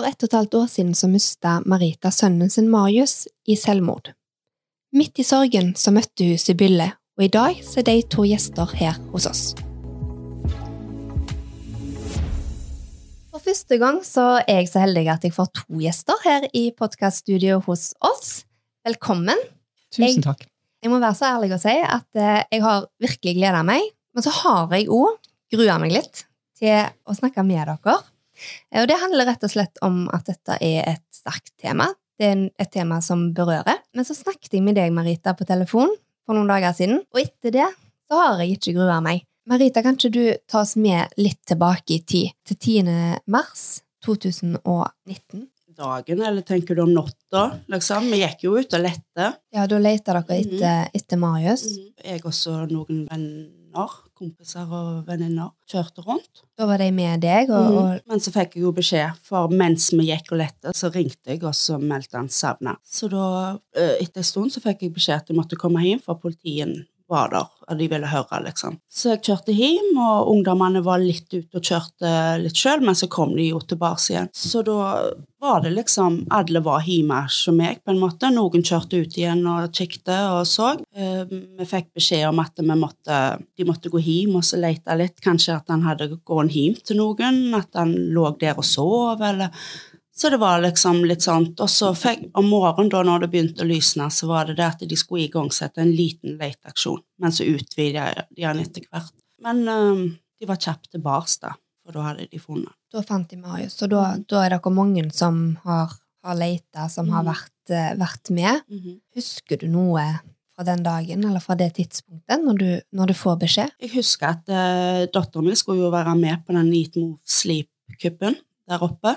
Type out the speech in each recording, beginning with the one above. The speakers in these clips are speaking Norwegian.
For ett og et halvt år siden så mista Marita sønnen sin Marius i selvmord. Midt i sorgen så møtte hun Sibylle, og i dag så er de to gjester her hos oss. For første gang så er jeg så heldig at jeg får to gjester her i podkaststudioet hos oss. Velkommen. Tusen takk. Jeg må være så ærlig å si at eh, jeg har virkelig gleda meg, men så har jeg òg grua meg litt til å snakke med dere. Og det handler rett og slett om at dette er et sterkt tema. Det er et tema som berører. Men så snakket jeg med deg, Marita, på telefon for noen dager siden, og etter det så har jeg ikke grua meg. Marita, kan ikke du ta oss med litt tilbake i tid, til 10. mars 2019? dagen, eller tenker du om natta? Liksom? Vi gikk jo ut og lette. Ja, da leter dere Mhm. etter, etter Marius. Jeg også noen venner, kompiser og venninner, kjørte rundt. Da var de med deg, og, og Men så fikk jeg jo beskjed, for mens vi gikk og lette, så ringte jeg, og så meldte han savna. Så da, eh, etter en stund, så fikk jeg beskjed at jeg måtte komme hjem, for politiet var der, og de ville høre, liksom. Så jeg kjørte hjem, og ungdommene var litt ute og kjørte litt sjøl, men så kom de jo tilbake igjen. Så da var det liksom Alle var hjemme som meg, på en måte. Noen kjørte ut igjen og kikket og så. Eh, Vi fikk beskjed om at måtte, de måtte gå hjem og så lete litt. Kanskje at han hadde gått hjem til noen, at han lå der og sov, eller så det var liksom litt sånt. Og så fikk, om morgenen, da når det begynte å lysne, så var det det at de skulle igangsette en liten leteaksjon. Men så utvidet de den etter hvert. Men øh, de var kjapt tilbake, da. For da hadde de funnet da fant de Marius. Så da, da er dere mange som har, har leita, som har vært, vært, med. Mm med. Husker du noe fra den dagen, eller fra det tidspunktet, når du, når du får beskjed? Jeg husker at uh, datteren min skulle jo være med på den Neat Move Sleep-kuppen der oppe.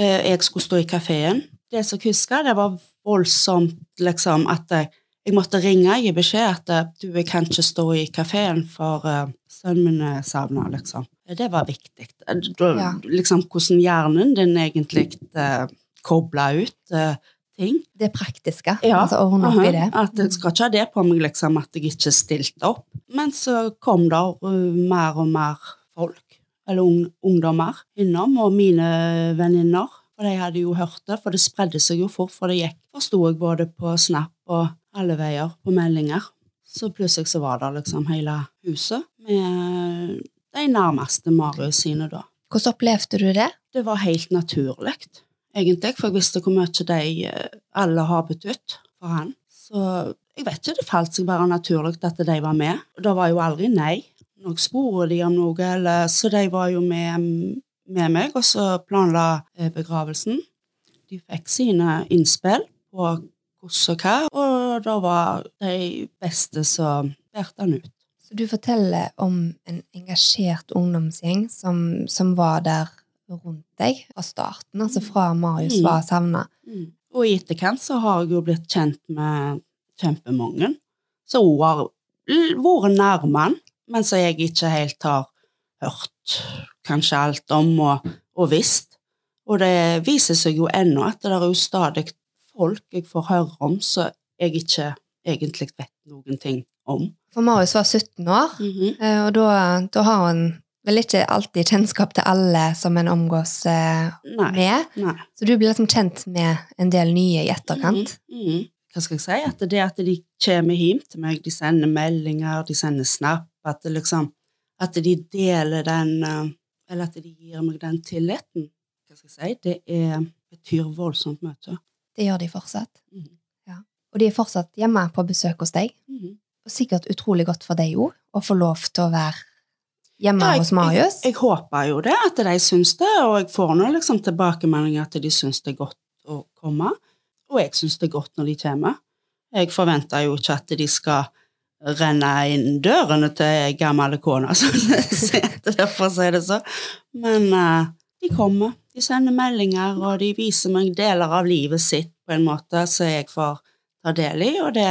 Eh, jeg skulle stå i kafeen. Det som jeg husker, det var voldsomt liksom at jeg, jeg måtte ringe og gi beskjed at eh, du, jeg kan ikke stå i kafeen, for uh, sønnen min er savna, liksom. Det var viktig. Da, Ja. Liksom hvordan hjernen din egentlig uh, kobla ut uh, ting. Det praktiske. Ja. Altså ordne opp i Aha, det. At jeg skal ikke ha det på meg, liksom, at jeg ikke stilte opp. Men så kom det uh, mer og mer folk, eller ung, ungdommer, innom, og mine venninner. For de hadde jo hørt det, for det spredde seg jo fort, for det gikk, forsto jeg, både på Snap og alle veier, på meldinger. Så plutselig så var det liksom hele huset med de nærmeste Marius sine da. Hvordan opplevde du det? Det var helt naturlig, egentlig, for jeg visste hvor mye de eh, alle har betydd for han. Så jeg vet ikke, det falt seg bare naturlig at de var med. Og det var jo aldri nei. Når jeg de om noe, eller, så de var jo med, med meg, og så planla eh, begravelsen. De fikk sine innspill på hvordan og hva, og da var de beste som bærte han ut. Så du forteller om en engasjert ungdomsgjeng som, som var der rundt deg fra starten, altså fra Marius Mm. var savna. Mm. Og i etterkant så har jeg jo blitt kjent med kjempemange. Så hun har vært nærme han, men som jeg ikke helt har hørt kanskje alt om og, og visst. Og det viser seg jo ennå at det er jo stadig folk jeg får høre om som jeg ikke egentlig vet noen ting om. For Marius var 17 år, eh, og da, da har han vel ikke alltid kjennskap til alle som en omgås eh, Nei. med. Nei. Så du blir liksom kjent med en del nye i etterkant. Mm mhm. Hva skal jeg si? At det at de kommer hjem til meg, de sender meldinger, de sender snap, at, det liksom, at de deler den eh, Eller at de gir meg den tilliten. Hva skal jeg si? Det er, betyr voldsomt mye. Det gjør de fortsatt. Mhm. Ja. Og de er fortsatt hjemme på besøk hos deg. Mhm. Og sikkert utrolig godt for deg òg, å få lov til å være hjemme Ja, jeg, hos Marius. Jeg, jeg håper jo det, at de syns det, og jeg får nå liksom tilbakemeldinger at de syns det er godt å komme. Og jeg syns det er godt når de kommer. Jeg forventer jo ikke at de skal renne inn dørene til gamle kona som det heter, for å si det så. Men uh, de kommer. De sender meldinger, og de viser meg deler av livet sitt på en måte som jeg får ta del i, og det,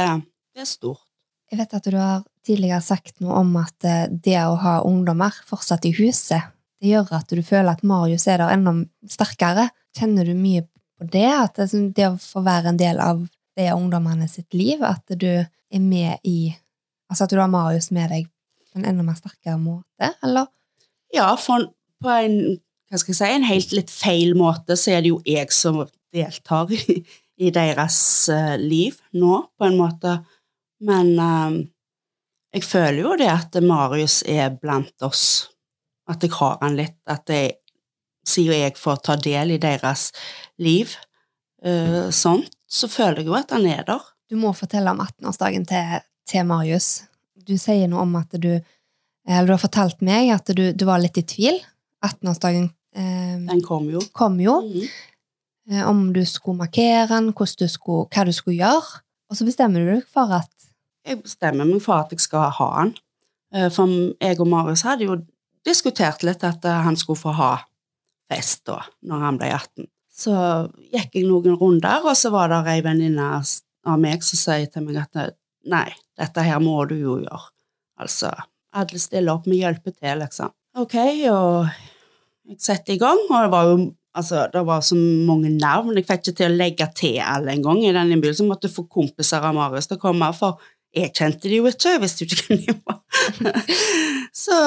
det er stort. Jeg vet at du har tidligere sagt noe om at eh, det å ha ungdommer fortsatt i huset, det gjør at du føler at Marius er der enda sterkere. Kjenner du mye på det? At det, sånn, det å få være en del av de ungdommene sitt liv, at du er med i Altså at du har Marius med deg på en enda mer sterkere måte, eller? Ja, for på en hva skal jeg si, en helt litt feil måte, så er det jo jeg som deltar i, i deres eh, liv nå, på en måte. Men eh, jeg føler jo det at Marius er blant oss, at jeg har han litt, at jeg, siden jeg får ta del i deres liv, uh, sånn, så føler jeg jo at han er der. Du må fortelle om 18-årsdagen til, til Marius. Du sier noe om at du eller Du har fortalt meg at du, du var litt i tvil. 18-årsdagen eh, Den kom jo. kom jo. Mhm. Eh, om du skulle markere den, hvordan du skulle, hva du skulle gjøre. Og så bestemmer du deg for at Jeg bestemmer meg for at jeg skal ha den. Eh, For jeg og Marius hadde jo diskutert litt at eh, han skulle få ha fest da, når han ble 18. Så gikk jeg noen runder, og så var det ei venninne av meg som sier til meg at nei, dette her må du jo gjøre. Altså, alle stiller opp, vi hjelper til, liksom. Ok, og jeg setter i gang, og det var jo altså, det var så mange navn. Jeg fikk ikke til å legge til alle en gang i den innbydelsen. Måtte få kompiser av Marius til å komme, for jeg kjente de jo ikke, jeg visste jo ikke hvem de var. så,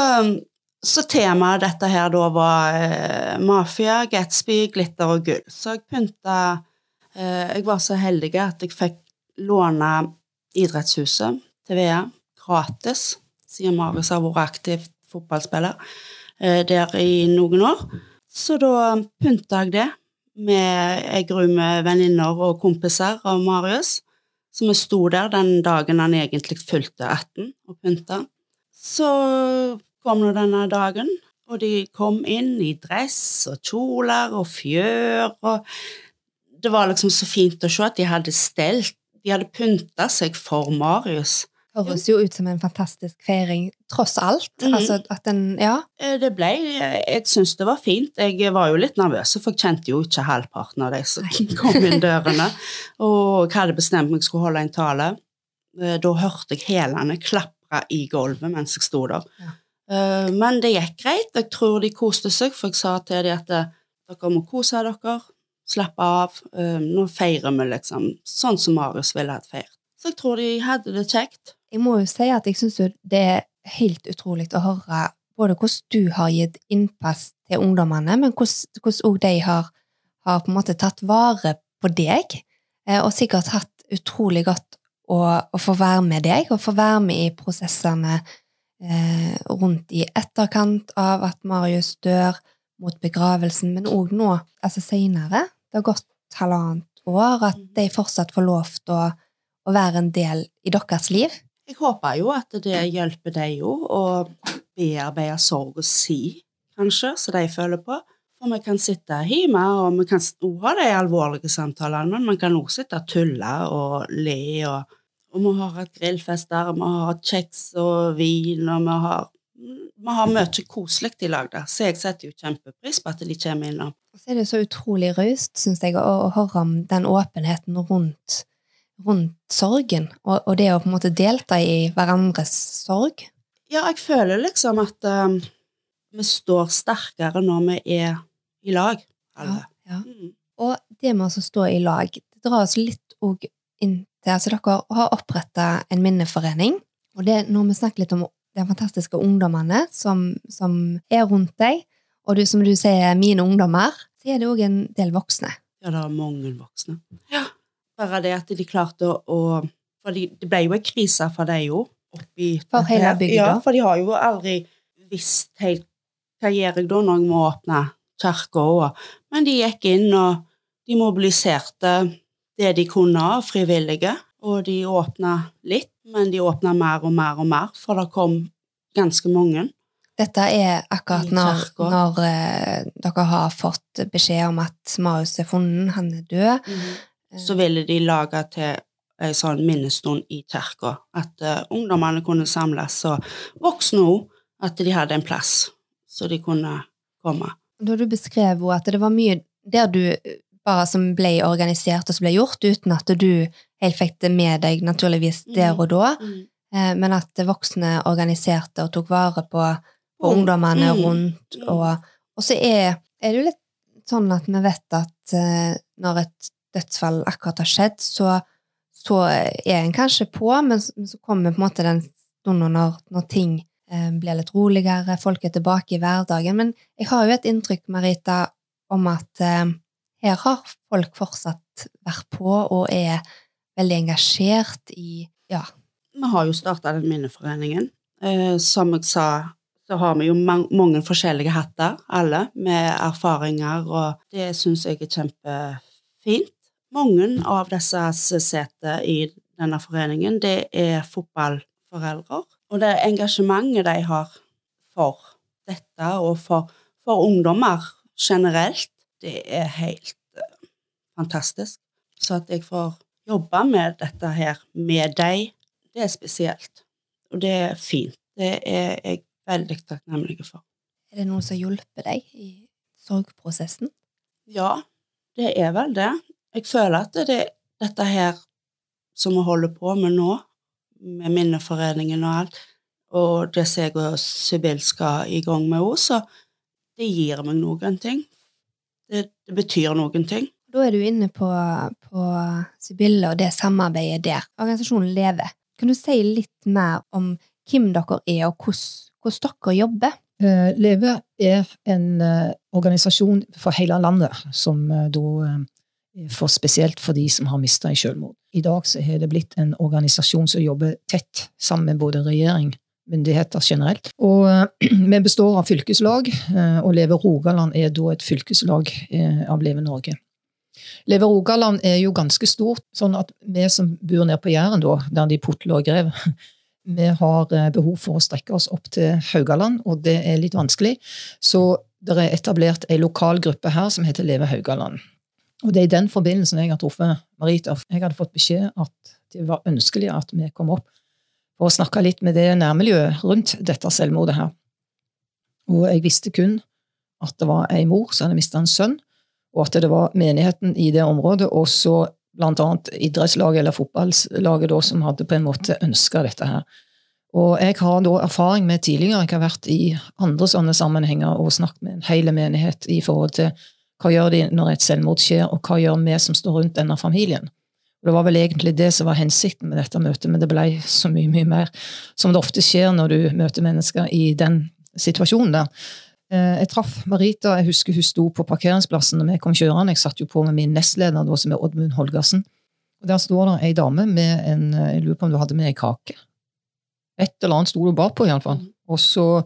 så temaet dette her da var eh, mafia, Gatsby, glitter og gull. Så jeg pynta eh, Jeg var så heldig at jeg fikk låne idrettshuset til Vea gratis, siden Marius har vært aktiv fotballspiller eh, der i noen år. Så da pynta jeg det med ei gruppe venninner og kompiser av Marius. Så vi sto der den dagen han egentlig fylte 18 og pynta. Så kom nå denne dagen, og de kom inn i dress og kjoler og fjør og Det var liksom så fint å se at de hadde stelt, de hadde pynta seg for Marius. høres jo ut som en fantastisk feiring, tross alt. Mhm. Altså at den Ja. Eh, Det ble Jeg syns det var fint. Jeg var jo litt nervøs, for jeg kjente jo ikke halvparten av de som kom inn dørene. Og jeg hadde bestemt meg skulle holde en tale. Eh, Da hørte jeg hælene klapre i gulvet mens jeg sto der. Ja. Eh, Men det gikk greit. Jeg tror de koste seg, for jeg sa til dem at eh, dere må kose dere, slappe av. Eh, Nå feirer vi liksom sånn som Marius ville hatt feiret. Så jeg tror de hadde det kjekt. Jeg må jo si at jeg syns det er helt utrolig å høre både hvordan du har gitt innpass til ungdommene, men hvordan hvordan de har, har på en måte tatt vare på deg, og sikkert hatt utrolig godt å, å få være med deg, og få være med i prosessene eh, rundt i etterkant av at Marius dør, mot begravelsen, men òg nå, altså seinere. Det har gått halvannet år, at de fortsatt får lov til å, å være en del i deres liv. Jeg håper jo at det hjelper deg jo å bearbeide sorg og si, kanskje, som de føler på. For vi kan sitte hjemme, og vi kan også ha de alvorlige samtalene, men man kan også sitte og tulle og le, og, og vi har hatt grillfester, vi har hatt kjeks og vin, og vi har, vi har mye koselig i lag der, så jeg setter jo kjempepris på at de kommer innom. Og så er det så utrolig raust, syns jeg, å, å høre om den åpenheten rundt, rundt sorgen, og, og det å på en måte delta i hverandres sorg. Ja, jeg føler liksom at um, vi står sterkere når vi er i lag, alle. Ja. Mm. Og det med å stå i lag, det drar oss litt òg inn til Altså, dere har oppretta en minneforening, og det, når vi snakker litt om de fantastiske ungdommene som, som er rundt deg, og du, som du sier, mine ungdommer, så er det òg en del voksne. Ja, det er mange voksne. Ja. Bare det at de klarte å, For det ble jo en krise for dem jo. For hele bygda. Ja, for de har jo aldri visst helt Hva gjør jeg da når jeg må åpne kirka òg? Men de gikk inn, og de mobiliserte det de kunne av frivillige. Og de åpna litt, men de åpna mer og mer og mer, for det kom ganske mange. Dette er akkurat når, når eh, dere har fått beskjed om at Marius er funnet, han er død. så ville de lage til en sånn minnestund i kirka. At uh, ungdommene kunne samles, og voksne òg. At de hadde en plass så de kunne komme. Da du beskrev at det var mye der du bare som ble organisert og som ble gjort, uten at du helt fikk det med deg naturligvis der og da, eh, men at voksne organiserte og tok vare på, på Mm. ungdommene Mm. rundt. Mm. Og, og så er, er det jo litt sånn at vi vet at eh, når et dødsfall akkurat har skjedd, så, så er en kanskje på, men så, men så kommer på en måte den stunden når, når ting eh, blir litt roligere, folk er tilbake i hverdagen. Men jeg har jo et inntrykk, Marita, om at eh, her har folk fortsatt vært på og er veldig engasjert i Ja. Vi har jo starta den minneforeningen. Eh, som jeg sa, så har vi jo mang mange forskjellige hatter, alle, med erfaringer, og det syns jeg er kjempefint. Mange av disse sitter i denne foreningen, det er fotballforeldre. Og det engasjementet de har for dette, og for, for ungdommer generelt, det er helt uh, fantastisk. Så at jeg får jobbe med dette her med deg, det er spesielt. Og det er fint. Det er jeg veldig takknemlig for. Er det noen som hjelper deg i sorgprosessen? Ja, det er vel det. Jeg føler at det er dette her som vi holder på med nå, med Minneforeningen og alt, og det som jeg og Sibyl skal i gang med òg, så det gir meg noen ting. Det, det, betyr noen ting. Da er du inne på, på Sibylle og det samarbeidet der. Organisasjonen Leve. Kan du si litt mer om hvem dere er, og hvordan, dere jobber? Uh, Leve er en uh, organisasjon for hele landet, som uh, da for spesielt for de som har mista i selvmord. I dag så har det blitt en organisasjon som jobber tett sammen med både regjering, myndigheter generelt. Og vi består av fylkeslag, og Leve Rogaland er da et fylkeslag av Leve Norge. Leve Rogaland er jo ganske stort, sånn at vi som bor nede på Jæren, da, der de putler og grev, vi har behov for å strekke oss opp til Haugaland, og det er litt vanskelig. Så det er etablert ei lokal gruppe her som heter Leve Haugaland. Og det er i den forbindelsen jeg har truffet Marita. Jeg hadde fått beskjed at det var ønskelig at vi kom opp for å snakke litt med det nærmiljøet rundt dette selvmordet her. Og jeg visste kun at det var ei mor som hadde mista en sønn, og at det var menigheten i det området, og så blant annet idrettslaget eller fotballaget da, som hadde på en måte ønska dette her. Og jeg har da erfaring med tidligere, jeg har vært i andre sånne sammenhenger og snakket med en hel menighet i forhold til hva gjør de når et selvmord skjer, og hva gjør vi som står rundt denne familien? Det var vel egentlig det som var hensikten med dette møtet, men det ble så mye, mye mer. Som det ofte skjer når du møter mennesker i den situasjonen der. Eh, jeg traff Marita, jeg husker hun sto på parkeringsplassen når vi kom kjørende. Jeg satt jo på med min nestleder, da, som er Oddmund Holgersen. Og Der står det ei dame med en Jeg lurer på om du hadde med ei kake. Et eller annet sto du bakpå, iallfall. Og så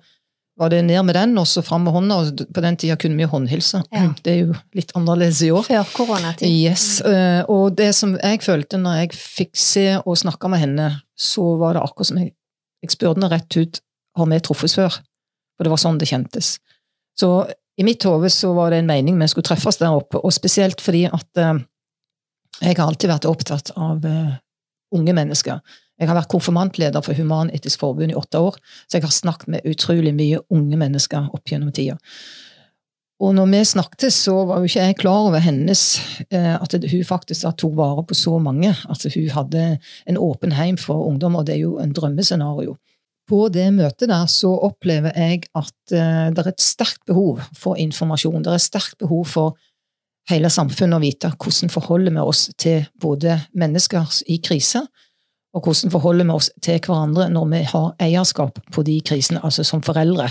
var det ned med den, og så fram med hånda. og På den tida kunne vi håndhilse. Ja. Det er jo litt annerledes i år. Før koronatid. Yes. Eh, og det som jeg følte når jeg fikk se og snakke med henne, så var det akkurat som jeg, jeg spurte henne rett ut har vi truffes før. For det var sånn det kjentes. Så i mitt hode så var det en mening vi skulle treffes der oppe, og spesielt fordi at uh, jeg har alltid vært opptatt av uh, unge mennesker. Jeg har vært konfirmantleder for Human-Etisk Forbund i åtte år, så jeg har snakket med utrolig mye unge mennesker opp gjennom tida. Og når vi snakket, så var jo ikke jeg klar over hennes eh, At hun faktisk tok vare på så mange. At hun hadde en åpen heim for ungdom, og det er jo en drømmescenario. På det møtet der så opplever jeg at eh, det er et sterkt behov for informasjon. Det er et sterkt behov for hele samfunnet å vite hvordan forholder vi oss til både mennesker i krise, og hvordan forholder vi oss til hverandre når vi har eierskap på de krisene, altså som foreldre.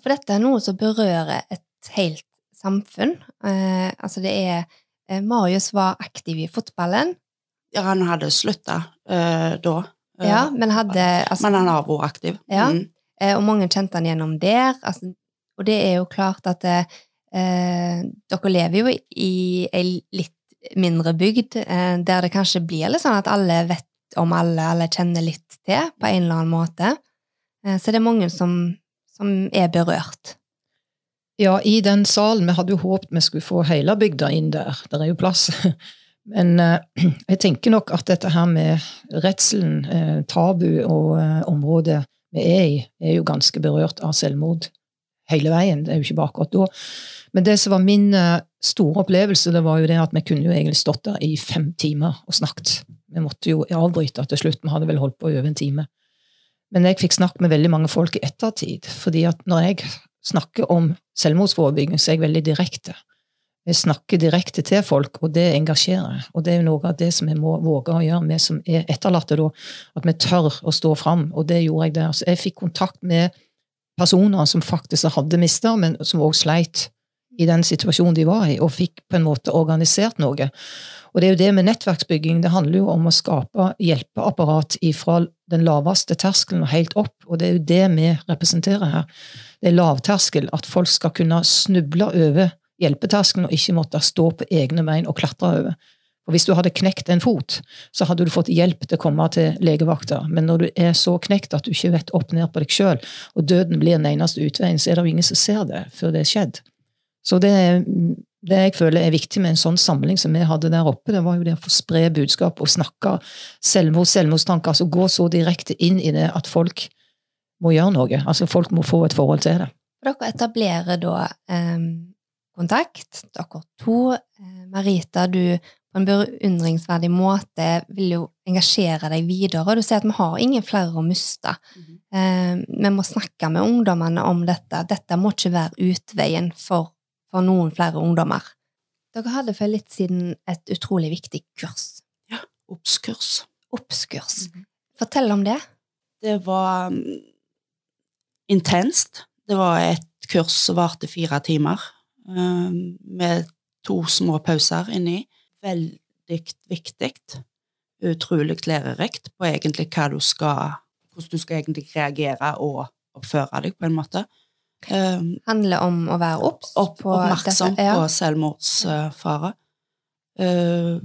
For dette er noe som berører et helt samfunn. Eh, altså det er eh, Marius var aktiv i fotballen. Ja, han hadde slutta eh, da. Eh, ja, men hadde altså, Men han har vært aktiv. Ja, mm. Eh, og mange kjente han gjennom der. Altså, og det er jo klart at eh, dere lever jo i ei litt mindre bygd, der det kanskje blir litt sånn at alle vet om alle, eller kjenner litt til på en eller annen måte. Eh, så det er mange som, som er berørt. Ja, i den salen Vi hadde jo håpet vi skulle få hele bygda inn der. Der er jo plass. Men eh, jeg tenker nok at dette her med redselen, eh, tabu og området vi er i, er jo ganske berørt av selvmord hele veien. Det er jo ikke bare akkurat da. Men det som var min store opplevelse, det var jo det at vi kunne jo egentlig stått der i fem timer og snakket vi måtte jo avbryte til slutt. Vi hadde vel holdt på i over en time. Men jeg fikk snakket med veldig mange folk i ettertid. fordi at når jeg snakker om selvmordsforebygging, så er jeg veldig direkte. Jeg snakker direkte til folk, og det engasjerer. Og det er jo noe av det som vi må våge å gjøre, vi som er etterlatte da. At vi tør å stå fram, og det gjorde jeg der. Så jeg fikk kontakt med personer som faktisk hadde mista, men som òg sleit i den situasjonen de var i, og fikk på en måte organisert noe. Og det er jo det med nettverksbygging. Det handler jo om å skape hjelpeapparat fra den laveste terskelen og helt opp, og det er jo det vi representerer her. Det er lavterskel, at folk skal kunne snuble over hjelpeterskelen og ikke måtte stå på egne bein og klatre over. Og Hvis du hadde knekt en fot, så hadde du fått hjelp til å komme til legevakta. Men når du er så knekt at du ikke vet opp ned på deg sjøl, og døden blir den eneste utveien, så er det jo ingen som ser det før det er skjedd. Så det, det jeg føler er viktig med en sånn samling som vi hadde der oppe, det var jo det å få spre budskap og snakke selvmord, selvmordstanker. Altså gå så direkte inn i det at folk må gjøre noe. Altså folk må få et forhold til det. Dere etablerer da eh, kontakt, dere to. Eh, Marita, du på en beundringsverdig måte vil jo engasjere deg videre. Du sier at vi har ingen flere å miste. Mm. Eh, vi må snakke med ungdommene om dette. Dette må ikke være utveien for, for noen flere ungdommer. Dere hadde for litt siden et utrolig viktig kurs. Ja. Obskurs. Obskurs. Mm. Fortell om det. Det var um, intenst. Det var et kurs som varte fire timer, um, med to små pauser inni veldig viktig. Utrolig lærerikt på egentlig hva du skal Hvordan du skal egentlig reagere og oppføre deg, på en måte. Um, Handler om å være obs opp, på Oppmerksom dette, ja. på selvmordsfare. Uh,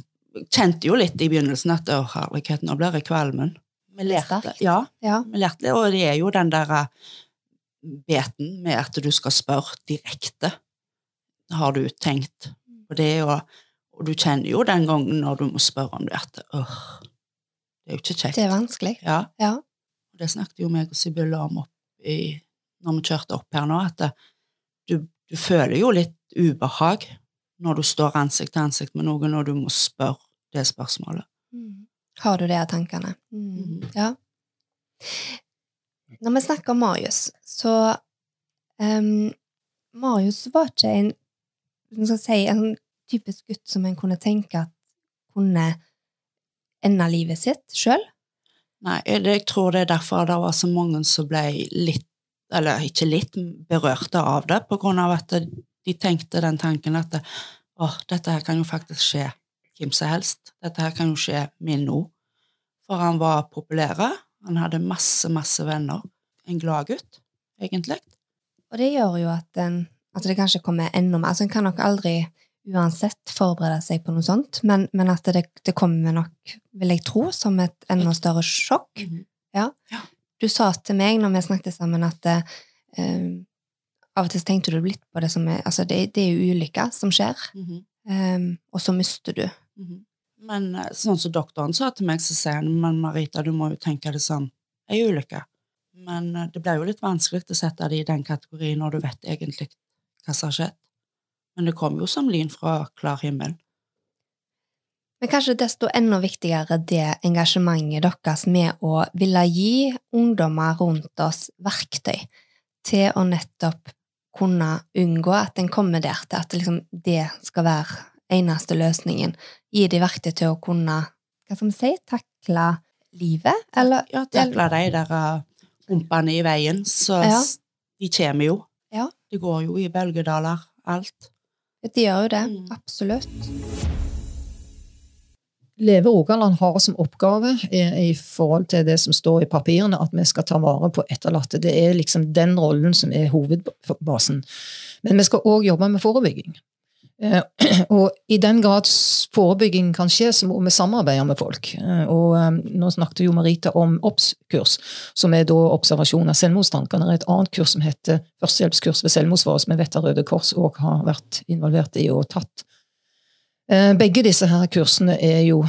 kjente jo litt i begynnelsen at å, herlighet, nå blir jeg kvalmen. Vi lærte, ja, ja. Vi lærte, og det er jo den der uh, beten med at du skal spørre direkte. Har du tenkt på det? Og og du kjenner jo den gangen når du må spørre om det, at åh, det er jo ikke kjekt. Det er vanskelig. Ja. ja. Og det snakket jo meg og Sibylle om opp i, når vi kjørte opp her nå, at det, du, du, føler jo litt ubehag når du står ansikt til ansikt med noen, og du må spørre det spørsmålet. Mm. Har du det av tankene? Mm. Mm. Ja. Når vi snakker om Marius, så um, Marius var ikke en, si, en typisk gutt som en kunne tenke at kunne ende livet sitt sjøl? Nei, jeg tror det er derfor det var så mange som ble litt, eller ikke litt, berørte av det, på grunn av at de tenkte den tanken at åh, dette her kan jo faktisk skje hvem som helst. Dette her kan jo skje min nå. For han var populær. Han hadde masse, masse venner. En glad gutt, egentlig. Og det gjør jo at, at det kanskje kommer enda mer. Altså, en kan nok aldri uansett forberede seg på noe sånt, men, men at det, det, kommer nok, vil jeg tro, som et enda større sjokk. Mm -hmm. ja. ja. Du sa til meg når vi snakket sammen, at uh, av og til tenkte du litt på det som er Altså, det, det er jo ulykker som skjer, mm -hmm. um, og så mister du. Mm -hmm. Men sånn som doktoren sa til meg, så sier han men Marita, du må jo tenke det sånn. ei ulykke. Men det blir jo litt vanskelig å sette det i den kategorien når du vet egentlig hva som har skjedd. Men det kom jo som lyn fra klar himmel. Men kanskje desto enda viktigere det engasjementet deres med å ville gi ungdommer rundt oss verktøy til å nettopp kunne unngå at en kommer der til at liksom det skal være eneste løsningen. Gi de verktøy til å kunne hva skal vi si, takle livet, eller Ja, takle de der rumpene humpene i veien, så ja. de kommer jo. Ja. Det går jo i bølgedaler, alt. De gjør jo det. Mm. Absolutt. Leve Rogaland har som oppgave i, i, forhold til det som står i papirene, at vi skal ta vare på etterlatte. Det er liksom den rollen som er hovedbasen. Men vi skal òg jobbe med forebygging. Eh, og i den grad forebygging kan skje, så må vi samarbeide med folk. Eh, og eh, nå snakket jo Marita om OBS-kurs, som er da observasjon av selvmordstankene. Det er et annet kurs som heter førstehjelpskurs ved selvmordsfare, som jeg vet at Røde Kors òg har vært involvert i og tatt. Begge disse her kursene er jo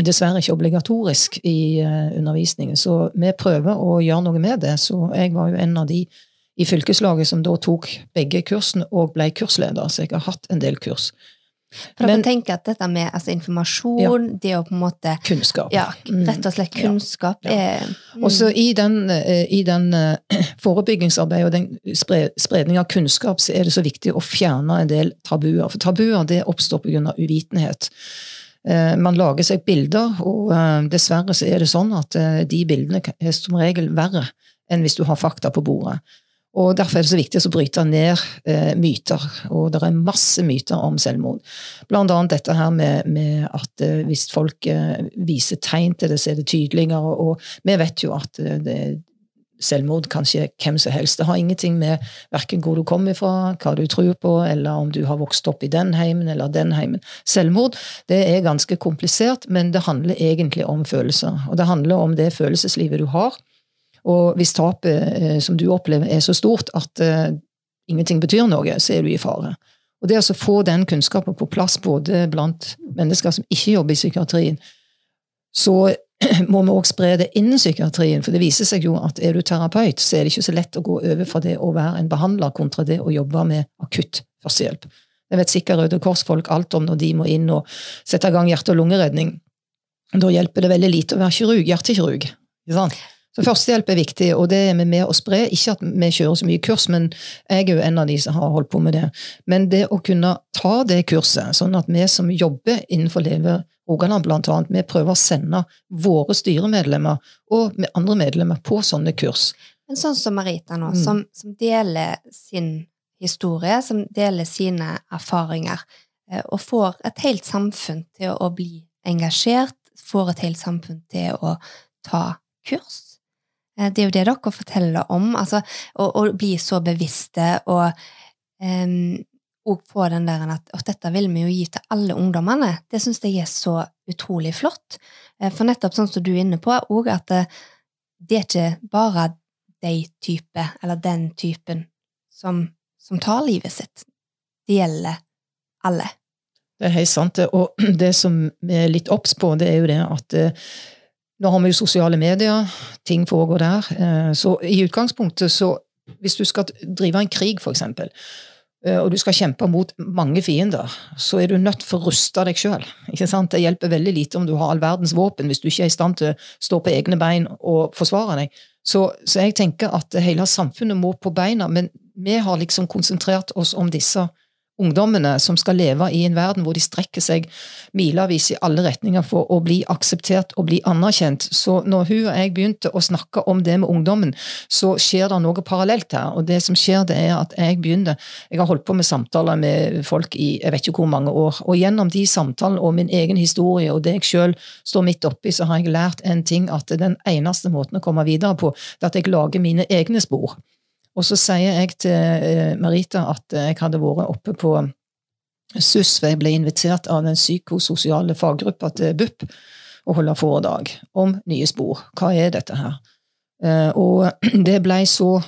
dessverre ikke obligatorisk i undervisningen, så vi prøver å gjøre noe med det. Så jeg var jo en av de i fylkeslaget som da tok begge kursene og ble kursleder, så jeg har hatt en del kurs. For dere tenker at dette med altså, informasjon, ja, det å på en måte Kunnskap. Ja, rett og slett mm. kunnskap ja, ja. er mm. Og så i den, eh, i den uh, forebyggingsarbeidet og den spredning av kunnskap, så er det så viktig å fjerne en del tabuer. For tabuer det oppstår pga. uvitenhet. Uh, man lager seg bilder, og dessverre så er det sånn at de bildene er som regel verre enn hvis du har fakta på bordet. Og Derfor er det så viktig å bryte ned eh, myter. Og det er masse myter om selvmord. Blant annet dette her med, med at eh, hvis folk eh, viser tegn til det, så er det tydeligere. Og vi vet jo at eh, det, selvmord kan skje hvem som helst. Det har ingenting med verken hvor du kommer fra, hva du tror på, eller om du har vokst opp i den heimen eller den heimen. Selvmord det er ganske komplisert, men det handler egentlig om følelser. Og det handler om det følelseslivet du har og hvis tapet eh, som du opplever er så stort at uh, ingenting betyr noe, så er du i fare. Og det å få den kunnskapen på plass både blant mennesker som ikke jobber i psykiatrien, så må vi også spre det innen psykiatrien, for det viser seg jo at er du terapeut, så er det ikke så lett å gå over fra det å være en behandler kontra det å jobbe med akutt førstehjelp. Det vet sikkert Røde Kors-folk alt om når de må inn og sette i gang hjerte- og lungeredning. Da hjelper det veldig lite å være kirurg, hjertekirurg. Ikke sant? Så Førstehjelp er viktig, og det er vi med å spre. Ikke at vi kjører så mye kurs, men jeg er jo en av de som har holdt på med det. Men det å kunne ta det kurset, sånn at vi som jobber innenfor Leve Rogaland annet, vi prøver å sende våre styremedlemmer og andre medlemmer på sånne kurs. Men sånn som Marita nå, mm. som, som, deler sin historie, som deler sine erfaringer, eh, og får et helt samfunn til å bli engasjert, får et helt samfunn til å ta kurs. Eh, det er jo det dere forteller om, altså, å, bli så bevisste og, um, få den der at, at dette vil vi jo gi til alle ungdommene. Det syns jeg er så utrolig flott. Eh, for nettopp sånn som du er inne på, òg at det, det, er ikke bare de type, eller den typen, som, som tar livet sitt. Det gjelder alle. Det er helt sant. Og det som vi er litt obs på, det er jo det at eh, nå har vi jo sosiale medier, ting foregår der. Eh, så i utgangspunktet, så hvis du skal drive en krig, eksempel, eh, og du skal kjempe mot mange fiender, så er du nødt for å ruste deg sjøl. Det hjelper veldig lite om du har all verdens våpen, hvis du ikke er i stand til å stå på egne bein og forsvare deg. Så, så jeg tenker at hele samfunnet må på beina, men vi har liksom konsentrert oss om disse ungdommene som skal leve i en verden hvor de strekker seg milevis i alle retninger for å bli akseptert og bli anerkjent. Så når hun og jeg begynte å snakke om det med ungdommen, så skjer det noe parallelt her. Og det som skjer, det er at jeg begynner Jeg har holdt på med samtaler med folk i jeg vet ikke hvor mange år, og gjennom de samtalene og min egen historie og det jeg sjøl står midt oppi, så har jeg lært en ting at den eneste måten å komme videre på, det er at jeg lager mine egne spor. Og så sier jeg til eh, Marita at jeg hadde vært oppe på SUS, for jeg ble invitert av den psykososiale faggruppa til BUP å holde foredrag om nye spor. Hva er dette her? Eh, og det ble så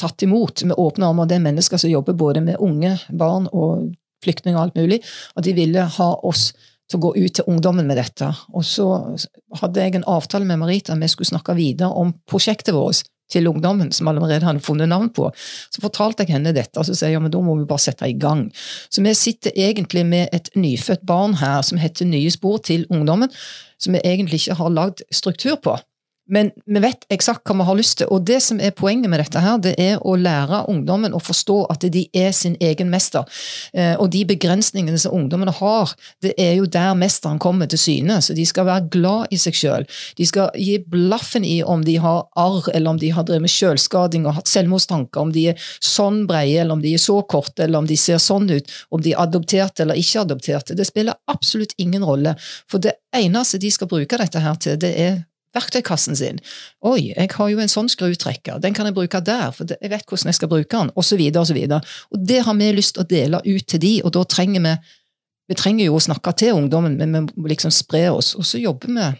tatt imot med åpne armer. Det er mennesker som jobber både med unge, barn og flyktninger og alt mulig, at de ville ha oss til å gå ut til ungdommen med dette. Og så hadde jeg en avtale med Marita vi skulle snakke videre om prosjektet vårt til ungdommen, som allerede hadde funnet navn på. Så fortalte jeg henne dette, og så sier jeg ja, men da må vi bare sette i gang. Så vi sitter egentlig med et nyfødt barn her som heter Nye spor til ungdommen, som vi egentlig ikke har lagd struktur på. Men vi vet eksakt hva vi har lyst til. Og det som er poenget med dette, her, det er å lære ungdommen å forstå at de er sin egen mester. Eh, og de begrensningene som ungdommene har, det er jo der mesteren kommer til syne. Så de skal være glad i seg sjøl. De skal gi blaffen i om de har arr, eller om de har drevet med sjølskading og hatt selvmordstanker, om de er sånn breie, eller om de er så korte, eller om de ser sånn ut, om de er adopterte eller ikke adopterte. Det spiller absolutt ingen rolle. For det eneste de skal bruke dette her til, det er verktøykassen sin. Oi, jeg har jo en sånn skrutrekker, den kan jeg bruke der, for jeg vet hvordan jeg skal bruke den, osv., osv. Og det har vi lyst til å dele ut til de, og da trenger vi Vi trenger jo å snakke til ungdommen, men vi må liksom spre oss, og så jobber vi med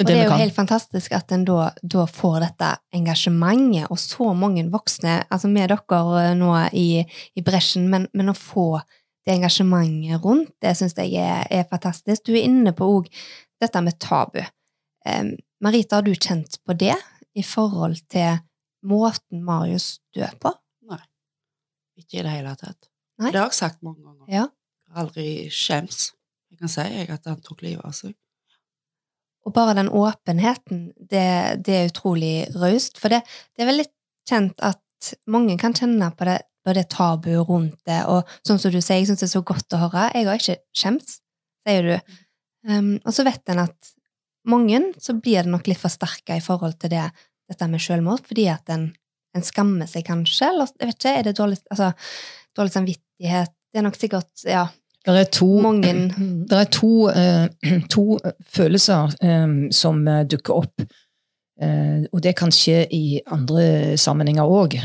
og det er jo helt fantastisk at en da, da, får dette engasjementet, og så mange voksne, altså med dere nå i, i bresjen, men, men, å få det engasjementet rundt, det syns jeg er, er, fantastisk. Du er inne på òg dette med tabu. Marita, har du kjent på det i forhold til måten Marius dør på? Nei. Ikke i det hele tatt. Nei? Det har jeg sagt mange ganger. Ja. Jeg har aldri skjems. Jeg kan si jeg at han tok livet av seg. Og bare den åpenheten, det, det er utrolig raust. For det, det, er veldig kjent at mange kan kjenne på det, på det tabuet rundt det. Og sånn som du sier, jeg syns det er så godt å høre. Jeg har ikke skjemt, sier du. Um, og så vet en at mange så blir det nok litt forsterka i forhold til det, dette med selvmord, fordi at en en skammer seg kanskje, eller jeg vet ikke, er det dårlig, altså, dårlig samvittighet? Det er nok sikkert ja, Det er to, mange det er to, uh, to følelser um, som eh, dukker opp. uh, og det kan skje i andre sammenhenger òg.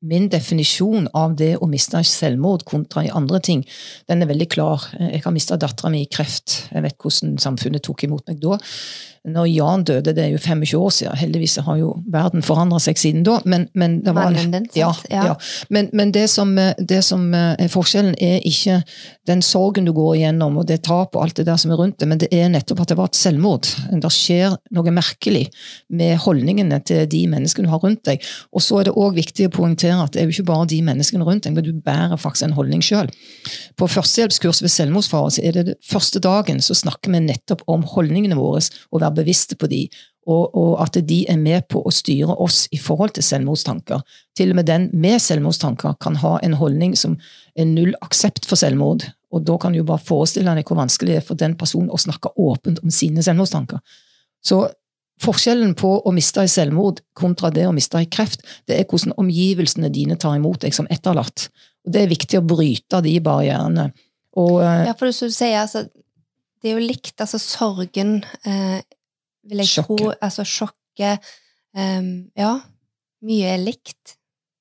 Min definisjon av det å miste selvmord kontra i andre ting, den er veldig klar. Jeg har mista dattera mi i kreft. Jeg vet hvordan samfunnet tok imot meg da når Jan døde, det er jo 25 år siden, heldigvis har jo verden forandra seg siden da, men, men det var ja. Ja. Men, men det, som, det som er forskjellen, er ikke den sorgen du går igjennom, og det tapet og alt det der som er rundt det, men det er nettopp at det var et selvmord. Det skjer noe merkelig med holdningene til de menneskene du har rundt deg. Og så er det òg viktig å poengtere at det er jo ikke bare de menneskene rundt deg, men du bærer faktisk en holdning sjøl. På førstehjelpskurs ved selvmordsfare er det, det første dagen så snakker vi nettopp om holdningene våre. og være bevisste på de, og, og, at de er med på å styre oss i forhold til selvmordstanker. Til og med den med selvmordstanker kan ha en holdning som er null aksept for selvmord. Og da kan du jo bare forestille deg hvor vanskelig det er for den personen å snakke åpent om sine selvmordstanker. Så forskjellen på å miste i selvmord kontra det å miste i kreft, det er hvordan omgivelsene dine tar imot deg som etterlatt. Og Det er viktig å bryte de barrierene. Og, eh, Ja, for du sier altså Det er jo likt, altså sorgen eh, vil jeg Sjokket. tro Altså sjokket um, Ja, mye er likt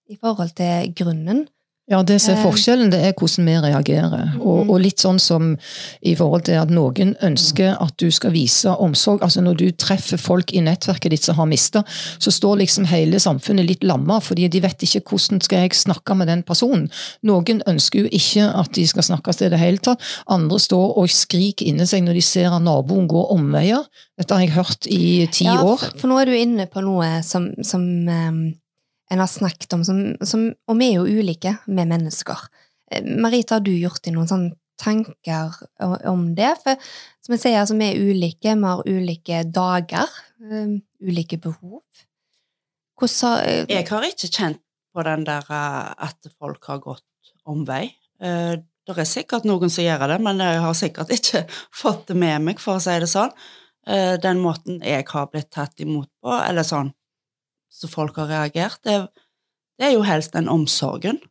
i forhold til grunnen. Ja, det som er Eh. forskjellen, det er hvordan vi reagerer. Og, Mhm. og litt sånn som i forhold til at noen ønsker at du skal vise omsorg. Altså når du treffer folk i nettverket ditt som har mista, så står liksom hele samfunnet litt lamma, fordi de vet ikke hvordan skal jeg snakke med den personen. Noen ønsker jo ikke at de skal snakkes til i det hele tatt. Andre står og skriker inni seg når de ser at naboen går omveier. Dette har jeg hørt i ti Ja, år. for, for nå er du inne på noe som, som ehm, en har snakket om, som, som, og vi er jo ulike med mennesker. Eh, Marita, har du gjort deg noen sånne tanker om det? For som jeg sier, altså, vi er ulike, vi har ulike dager, um, ulike behov. Hvordan eh, Jeg har ikke kjent på den der at folk har gått omvei. Uh, Det er sikkert noen som gjør det, men jeg har sikkert ikke fått det med meg, for å si det sånn. Den måten jeg har blitt tatt imot på, eller sånn så folk har reagert, det, det er jo helst den omsorgen.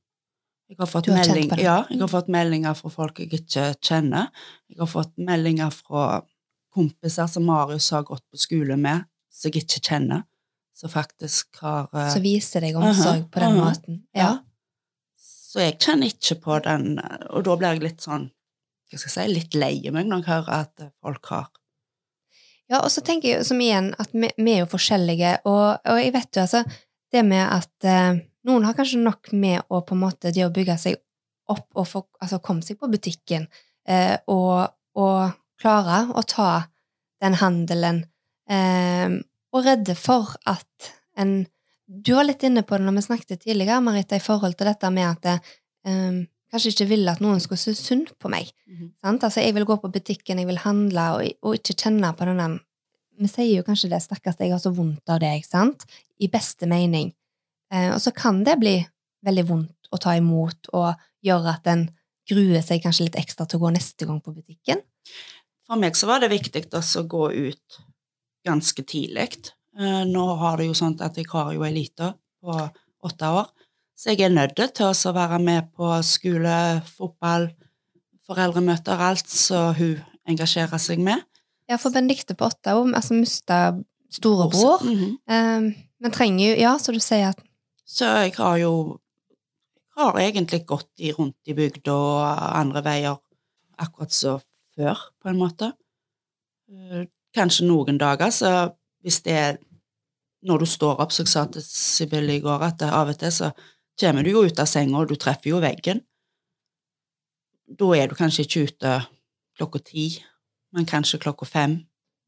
Jeg har, har melding, ja, jeg har fått meldinger fra folk jeg ikke kjenner. Jeg har fått meldinger fra kompiser som Marius har gått på skole med, som jeg ikke kjenner, som faktisk har eh, Så viser deg omsorg Aha, på den aha, måten. Ja. Så jeg kjenner ikke på den, og da blir jeg litt sånn hva skal jeg si, litt lei meg når jeg hører at folk har ja, og så tenker jeg som igjen at vi, vi er jo forskjellige, og, og jeg vet jo altså det med at eh, noen har kanskje nok med å på en måte det å bygge seg opp og få, altså komme seg på butikken eh, og, og klare å ta den handelen, eh, og redde for at en Du var litt inne på det når vi snakket tidligere, Marita, i forhold til dette med at eh, kanskje ikke ville at noen skulle synes synd på meg. Sant? Altså, jeg vil gå på butikken, jeg vil handle, og, og ikke kjenne på denne Vi sier jo kanskje det sterkeste, jeg har så vondt av deg, sant? I beste mening. Eh, og så kan det bli veldig vondt å ta imot, og gjøre at en gruer seg kanskje litt ekstra til å gå neste gang på butikken. For meg så var det viktig også å gå ut ganske tidlig. Eh, Nå har det jo sånn at jeg har jo ei lita på åtte år, så jeg er nødt til å være med på skole, fotball, foreldremøter, alt som hun engasjerer seg med. Ja, for Benedicte på åtte år altså, mista storebror, Mhm. eh, men trenger jo Ja, så du sier at Så jeg har jo jeg har egentlig gått i rundt i bygda og andre veier akkurat så før, på en måte. Eh, Kanskje noen dager, så hvis det er når du står opp, som jeg sa til Sibylle i går, at av og til så kommer du jo ut av senga, og du treffer jo veggen. Da er du kanskje ikke ute klokka ti, men kanskje klokka fem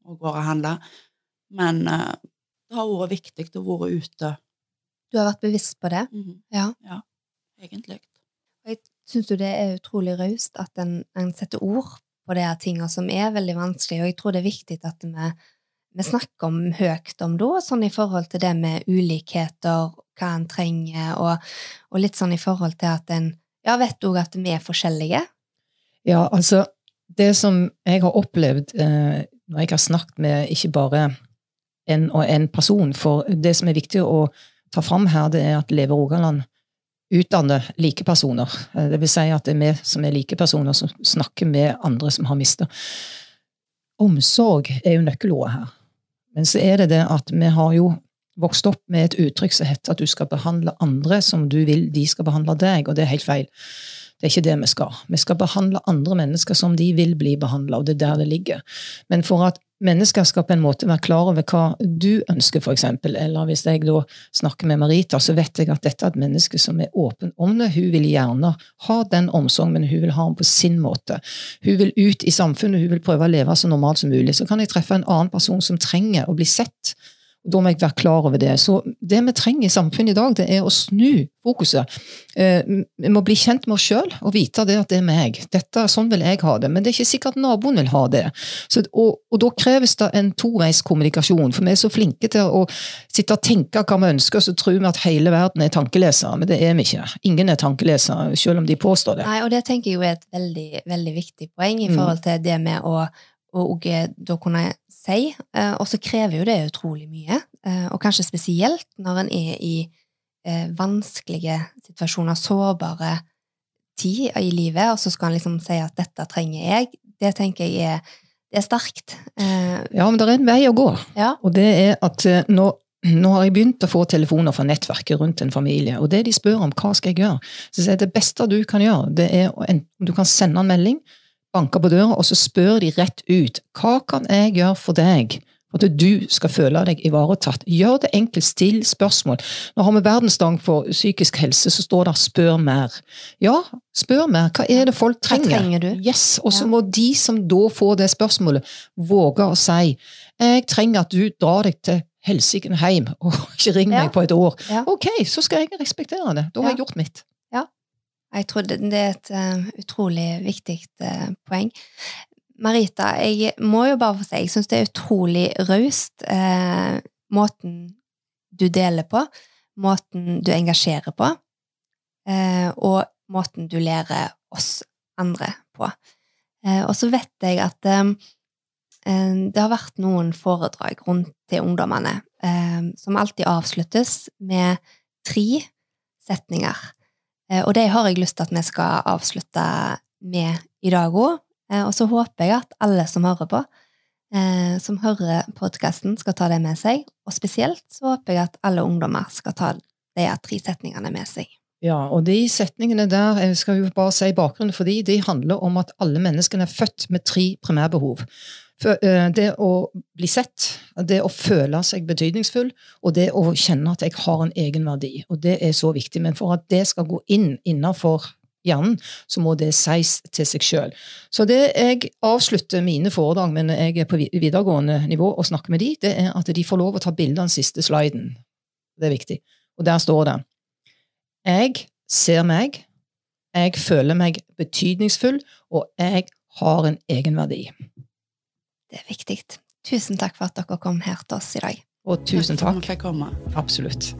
og går og handler. Men uh, det har vært viktig å være ute. du har vært bevisst på det. Mhm. Ja. egentlig. Syns jo det er utrolig raust at en, en setter ord på de her tinga som er veldig vanskelig, og jeg tror det er viktig at vi, vi snakker om høyt om da, sånn i forhold til det med ulikheter, hva en trenger, og, og litt sånn i forhold til at en ja, vet òg at vi er forskjellige. Ja, altså Det som jeg har opplevd eh, når jeg har snakket med ikke bare en og en person, for det som er viktig å ta fram her, det er at Leve Rogaland utdanner like personer. det vil si at det er vi som er like personer, som snakker med andre som har mista. Omsorg er jo nøkkelordet her. Men så er det det at vi har jo vokst opp med et uttrykk som heter at du skal behandle andre som du vil de skal behandle deg, og det er helt feil. Det er ikke det vi skal. Vi skal behandle andre mennesker som de vil bli behandla, og det er der det ligger. Men for at mennesker skal på en måte være klar over hva du ønsker, f.eks., eller hvis jeg da snakker med Marita, så vet jeg at dette er et menneske som er åpen om det. Hun vil gjerne ha den omsorgen, men hun vil ha den på sin måte. Hun vil ut i samfunnet, hun vil prøve å leve så normalt som mulig. Så kan jeg treffe en annen person som trenger å bli sett da må jeg være klar over det. Så det vi trenger i samfunnet i dag, det er å snu fokuset. Eh, vi må bli kjent med oss sjøl og vite det at det er meg. Dette, sånn vil jeg ha det. Men det er ikke sikkert naboen vil ha det. Så, og, og, da kreves det en toveiskommunikasjon. For vi er så flinke til å sitte og tenke hva vi ønsker, så tror vi at hele verden er tankelesere. Men det er vi ikke. Ingen er tankelesere, selv om de påstår det. Nei, og det tenker jeg jo er et veldig, veldig viktig poeng i mm. forhold til det med å og da kunne si. Eh, og så krever jo det utrolig mye, eh, og kanskje spesielt når en er i eh, vanskelige situasjoner, sårbare tid i livet, og så skal en liksom si at 'dette trenger jeg'. Det tenker jeg er, det er sterkt. Ja, men det er en vei å gå. Ja. Og det er at nå nå har jeg begynt å få telefoner fra nettverket rundt en familie, og det de spør om, hva skal jeg gjøre? Så jeg, Det beste du kan gjøre, det er om du kan sende en melding, banker på døra, og så spør de rett ut hva kan jeg gjøre for deg for at du skal føle deg ivaretatt. Gjør det enkelt, still spørsmål. Nå har vi verdensdag for psykisk helse, så står det 'spør mer'. Ja, spør mer. Hva er det folk trenger? Hva trenger du? Yes, Og så ja. må de som da får det spørsmålet, våge å si 'jeg trenger at du drar deg til helsiken hjem, og ikke ring ja. meg på et år'. Ja. Ok, så skal jeg respektere det. Da har jeg gjort mitt. Jeg tror det, er et uh, utrolig viktig uh, poeng. Marita, jeg må jo bare få si, jeg syns det er utrolig raust, uh, måten du deler på, måten du engasjerer på, og måten du lærer oss andre på. og så vet jeg at det har vært noen foredrag rundt til ungdommene som alltid avsluttes med tre setninger. Eh, og det har jeg lyst til at vi skal avslutte med i dag òg. Eh, og så håper jeg at alle som hører på, eh, som hører podkasten, skal ta det med seg. Og spesielt så håper jeg at alle ungdommer skal ta de tre setningene med seg. Ja, og de setningene der jeg skal jo bare si bakgrunnen for de, de handler om at alle menneskene er født med tre primærbehov. Eh, det å bli sett, det å føle seg betydningsfull, og det å kjenne at jeg har en egenverdi. Og det er så viktig. Men for at det skal gå inn innenfor hjernen, så må det sies til seg sjøl. Så det jeg avslutter mine foredrag med når jeg er på videregående nivå og snakker med de, det er at de får lov å ta bilde av den siste sliden. Det er viktig. Og der står det Jeg ser meg, jeg føler meg betydningsfull, og jeg har en egenverdi. Det er viktig. Tusen takk for at dere kom her til oss i dag. Og tusen takk. takk. Absolutt.